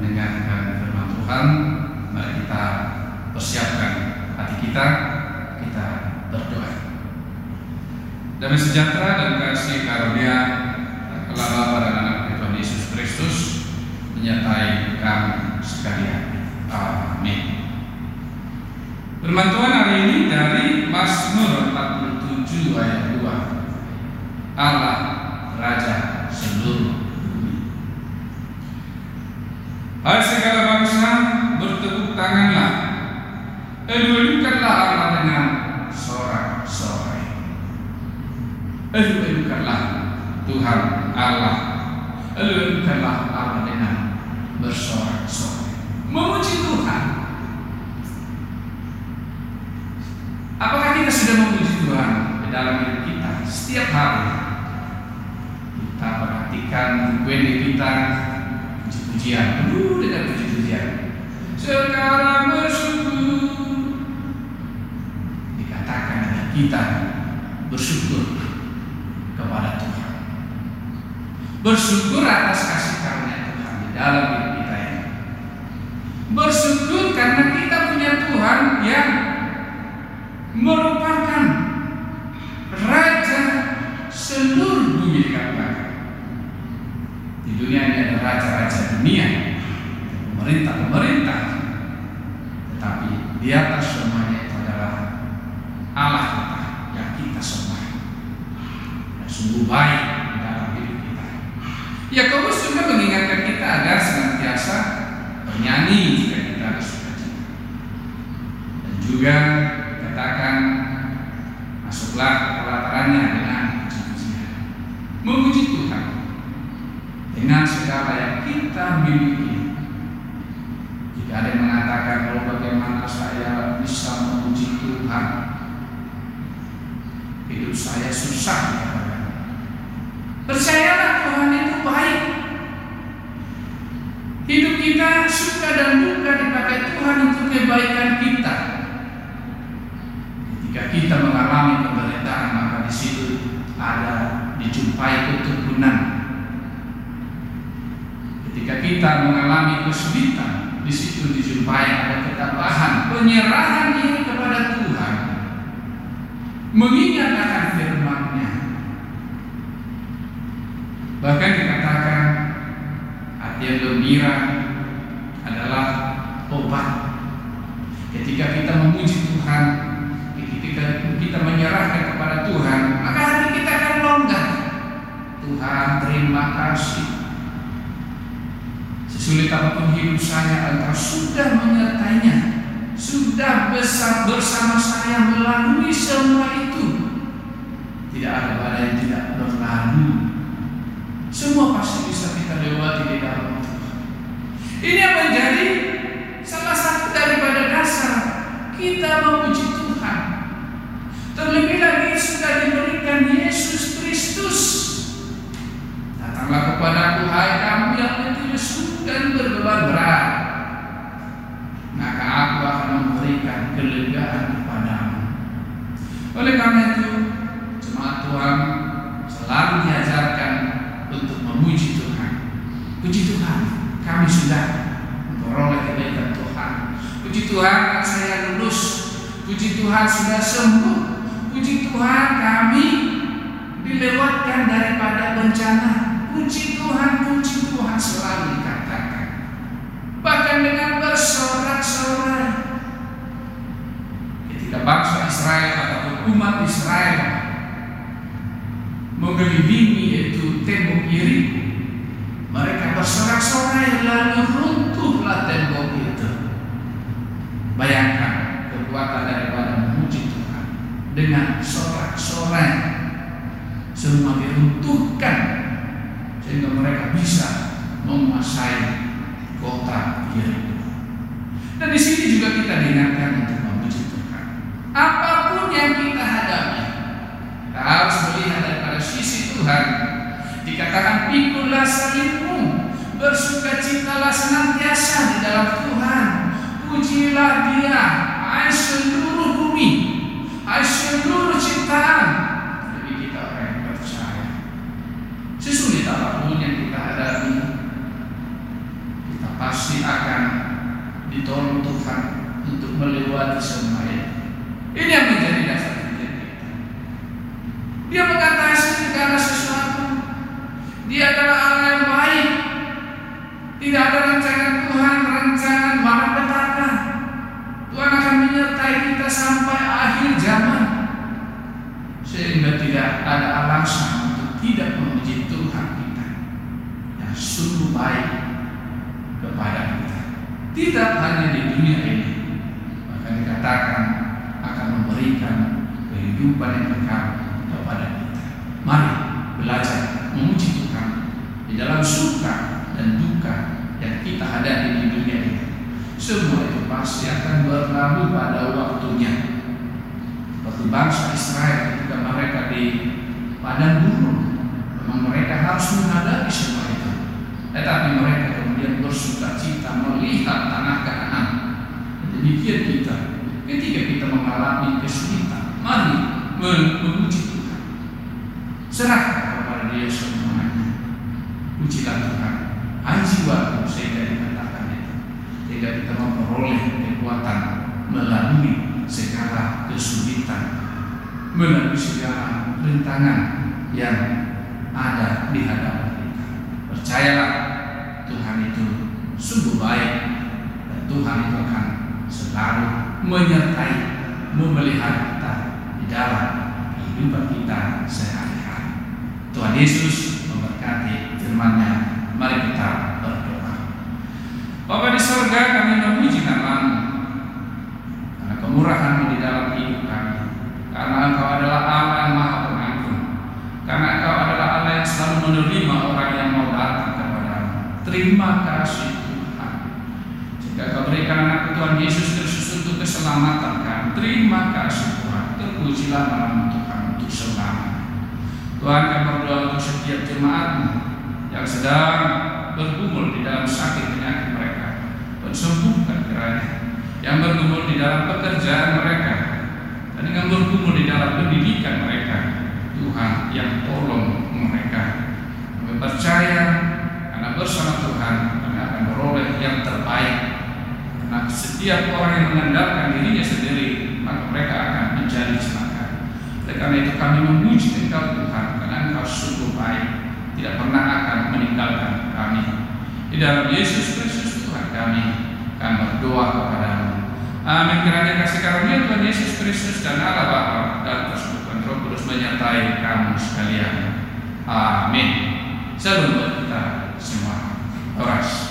mendengarkan firman Tuhan Mari kita persiapkan hati kita Kita berdoa. Damai sejahtera dan kasih karunia Allah Bapa dan anak Tuhan Yesus Kristus Menyertai kami sekalian. Amin. Firman Tuhan hari ini dari Mazmur 47 ayat 2 Allah Raja seluruh bumi. Hai segala bangsa bertepuk tanganlah Elu-elukanlah dengan sorak-sorai Elu-elukanlah Tuhan Allah. Elu-elukanlah dengan bersorak-sorai Memuji Tuhan. Apakah kita sudah memuji Tuhan di dalam hidup kita setiap hari? Kita perhatikan wende kita puji-pujian, penuh dengan puji-pujian. Sekarang bersyukur kita bersyukur kepada Tuhan. Bersyukur atas kasih karunia Tuhan di dalam hidup kita ini. Bersyukur karena kita punya Tuhan yang merupakan raja seluruh bumi dikatakan. Di dunia ini ada raja-raja dunia, pemerintah-pemerintah, tetapi di atas semuanya itu adalah Allah kita yang kita sembah. Yang sungguh baik dalam hidup kita. Yakobus juga mengingatkan kita agar senantiasa bernyanyi jika kita ada sukacita. Dan juga katakan masuklah ke pelatarannya dengan puji-pujian memuji Tuhan dengan segala yang kita miliki jika ada yang mengatakan kalau bagaimana saya bisa memuji Tuhan hidup saya susah percayalah Tuhan itu baik. Hidup kita suka dan duka dipakai Tuhan untuk kebaikan kita. Jika kita mengalami penderitaan maka di situ ada dijumpai keturunan. Ketika kita mengalami kesulitan, di situ dijumpai ada ketabahan, penyerahan diri kepada Tuhan, mengingat akan firman-Nya. Bahkan dikatakan hati yang gembira adalah obat. Ketika kita memuji Tuhan, ketika kita menyerahkan kepada Tuhan, maka hati kita akan longgar. Tuhan, terima kasih. Sesulit apa pun hidup saya, Engkau sudah menyertainya, sudah besar bersama saya melalui semua itu. Tidak ada badai yang tidak berlalu. Semua pasti bisa kita lewati di dalam Tuhan. Ini yang menjadi salah satu daripada dasar kita memuji Tuhan. Terlebih lagi sudah diberikan Yesus Kristus. Datanglah kepadaku hai kamu yang letih lesu dan berbeban berat. Maka aku akan memberikan kelegaan kepadamu. Oleh karena itu, jemaat Tuhan selalu diajarkan untuk memuji Tuhan. Puji Tuhan, kami sudah memperoleh kebaikan Tuhan. Puji Tuhan, saya lulus. Puji Tuhan sudah sembuh. Puji Tuhan kami dilewatkan daripada bencana. Puji Tuhan, puji Tuhan selalu dikatakan. Bahkan dengan bersorak-sorai. Ketika bangsa Israel atau umat Israel mengelilingi itu tembok mereka bersorak-sorai lalu runtuhlah tembok itu. Bayangkan kekuatan daripada memuji Tuhan dengan sorak-sorai semua diruntuhkan sehingga mereka bisa menguasai kota Yeriko. Dan di sini juga kita diingatkan untuk memuji Tuhan. Apa pun yang kita hadapi, kita harus melihat daripada sisi Tuhan. Dikatakan pikulah salibmu, Bersukacitalah senantiasa di dalam Tuhan. Pujilah Dia, hai seluruh bumi, hai seluruh ciptaan. Jadi kita orang yang percaya. Sesulit apa pun yang kita hadapi, kita pasti akan ditolong Tuhan untuk melewati semuanya. Ini yang Tidak ada rancangan Tuhan, rancangan malapetaka. Tuhan akan menyertai kita sampai akhir zaman. Sehingga tidak ada alasan untuk tidak memuji Tuhan kita. Yang sungguh baik kepada kita. Tidak hanya di dunia ini. Bahkan dikatakan akan memberikan kehidupan yang kekal kepada kita. Mari belajar memuji Tuhan di dalam suka dan duka yang kita hadapi di dunia ini. Semua itu pasti berlalu pada waktunya. Seperti bangsa Israel ketika mereka di padang gurun, memang mereka harus menghadapi semua itu. Tetapi mereka kemudian bersuka cita melihat tanah Kanaan. Demikian kita, ketika kita mengalami kesulitan, mari memuji Tuhan. Serahkan kepada Dia semuanya. Pujilah Tuhan. Hai jiwaku sehingga dikatakan itu. Sehingga kita memperoleh kekuatan melalui segala kesulitan, melalui segala rintangan yang ada di hadapan kita. Percayalah Tuhan itu sungguh baik dan Tuhan itu akan selalu menyertai, memelihara kita di dalam kehidupan kita sehari-hari. Tuhan Yesus memberkati firman-Nya. Mari kita berdoa. Bapa di surga kami memuji namamu karena kemurahan di dalam hidup kami. Karena Engkau adalah Allah yang maha pengampun. Karena Engkau adalah Allah yang selalu menerima orang yang mau datang kepadamu. Terima kasih Tuhan. Jika Kau berikan anak Tuhan Yesus Kristus untuk keselamatan kami. Terima kasih Terpujilah nama Tuhan untuk selamat. Tuhan kami berdoa untuk setiap jemaatmu yang sedang bergumul di dalam sakit penyakit mereka. Dan sembuhkan kiranya. Yang bergumul di dalam pekerjaan mereka. Dan yang bergumul di dalam pendidikan mereka. Tuhan yang tolong mereka. Kami percaya karena bersama Tuhan kami akan beroleh yang terbaik. Karena setiap orang yang mengandalkan dirinya sendiri maka mereka akan karena itu kami memuji Engkau Tuhan karena Engkau sungguh baik, tidak pernah akan meninggalkan kami. Di dalam Yesus Kristus Tuhan kami akan berdoa kepadamu. Amin. Kiranya kasih karunia Tuhan Yesus Kristus dan Allah Bapa dan persekutuan Roh Kudus menyertai kamu sekalian. Amin. Buat kita semua. Horas.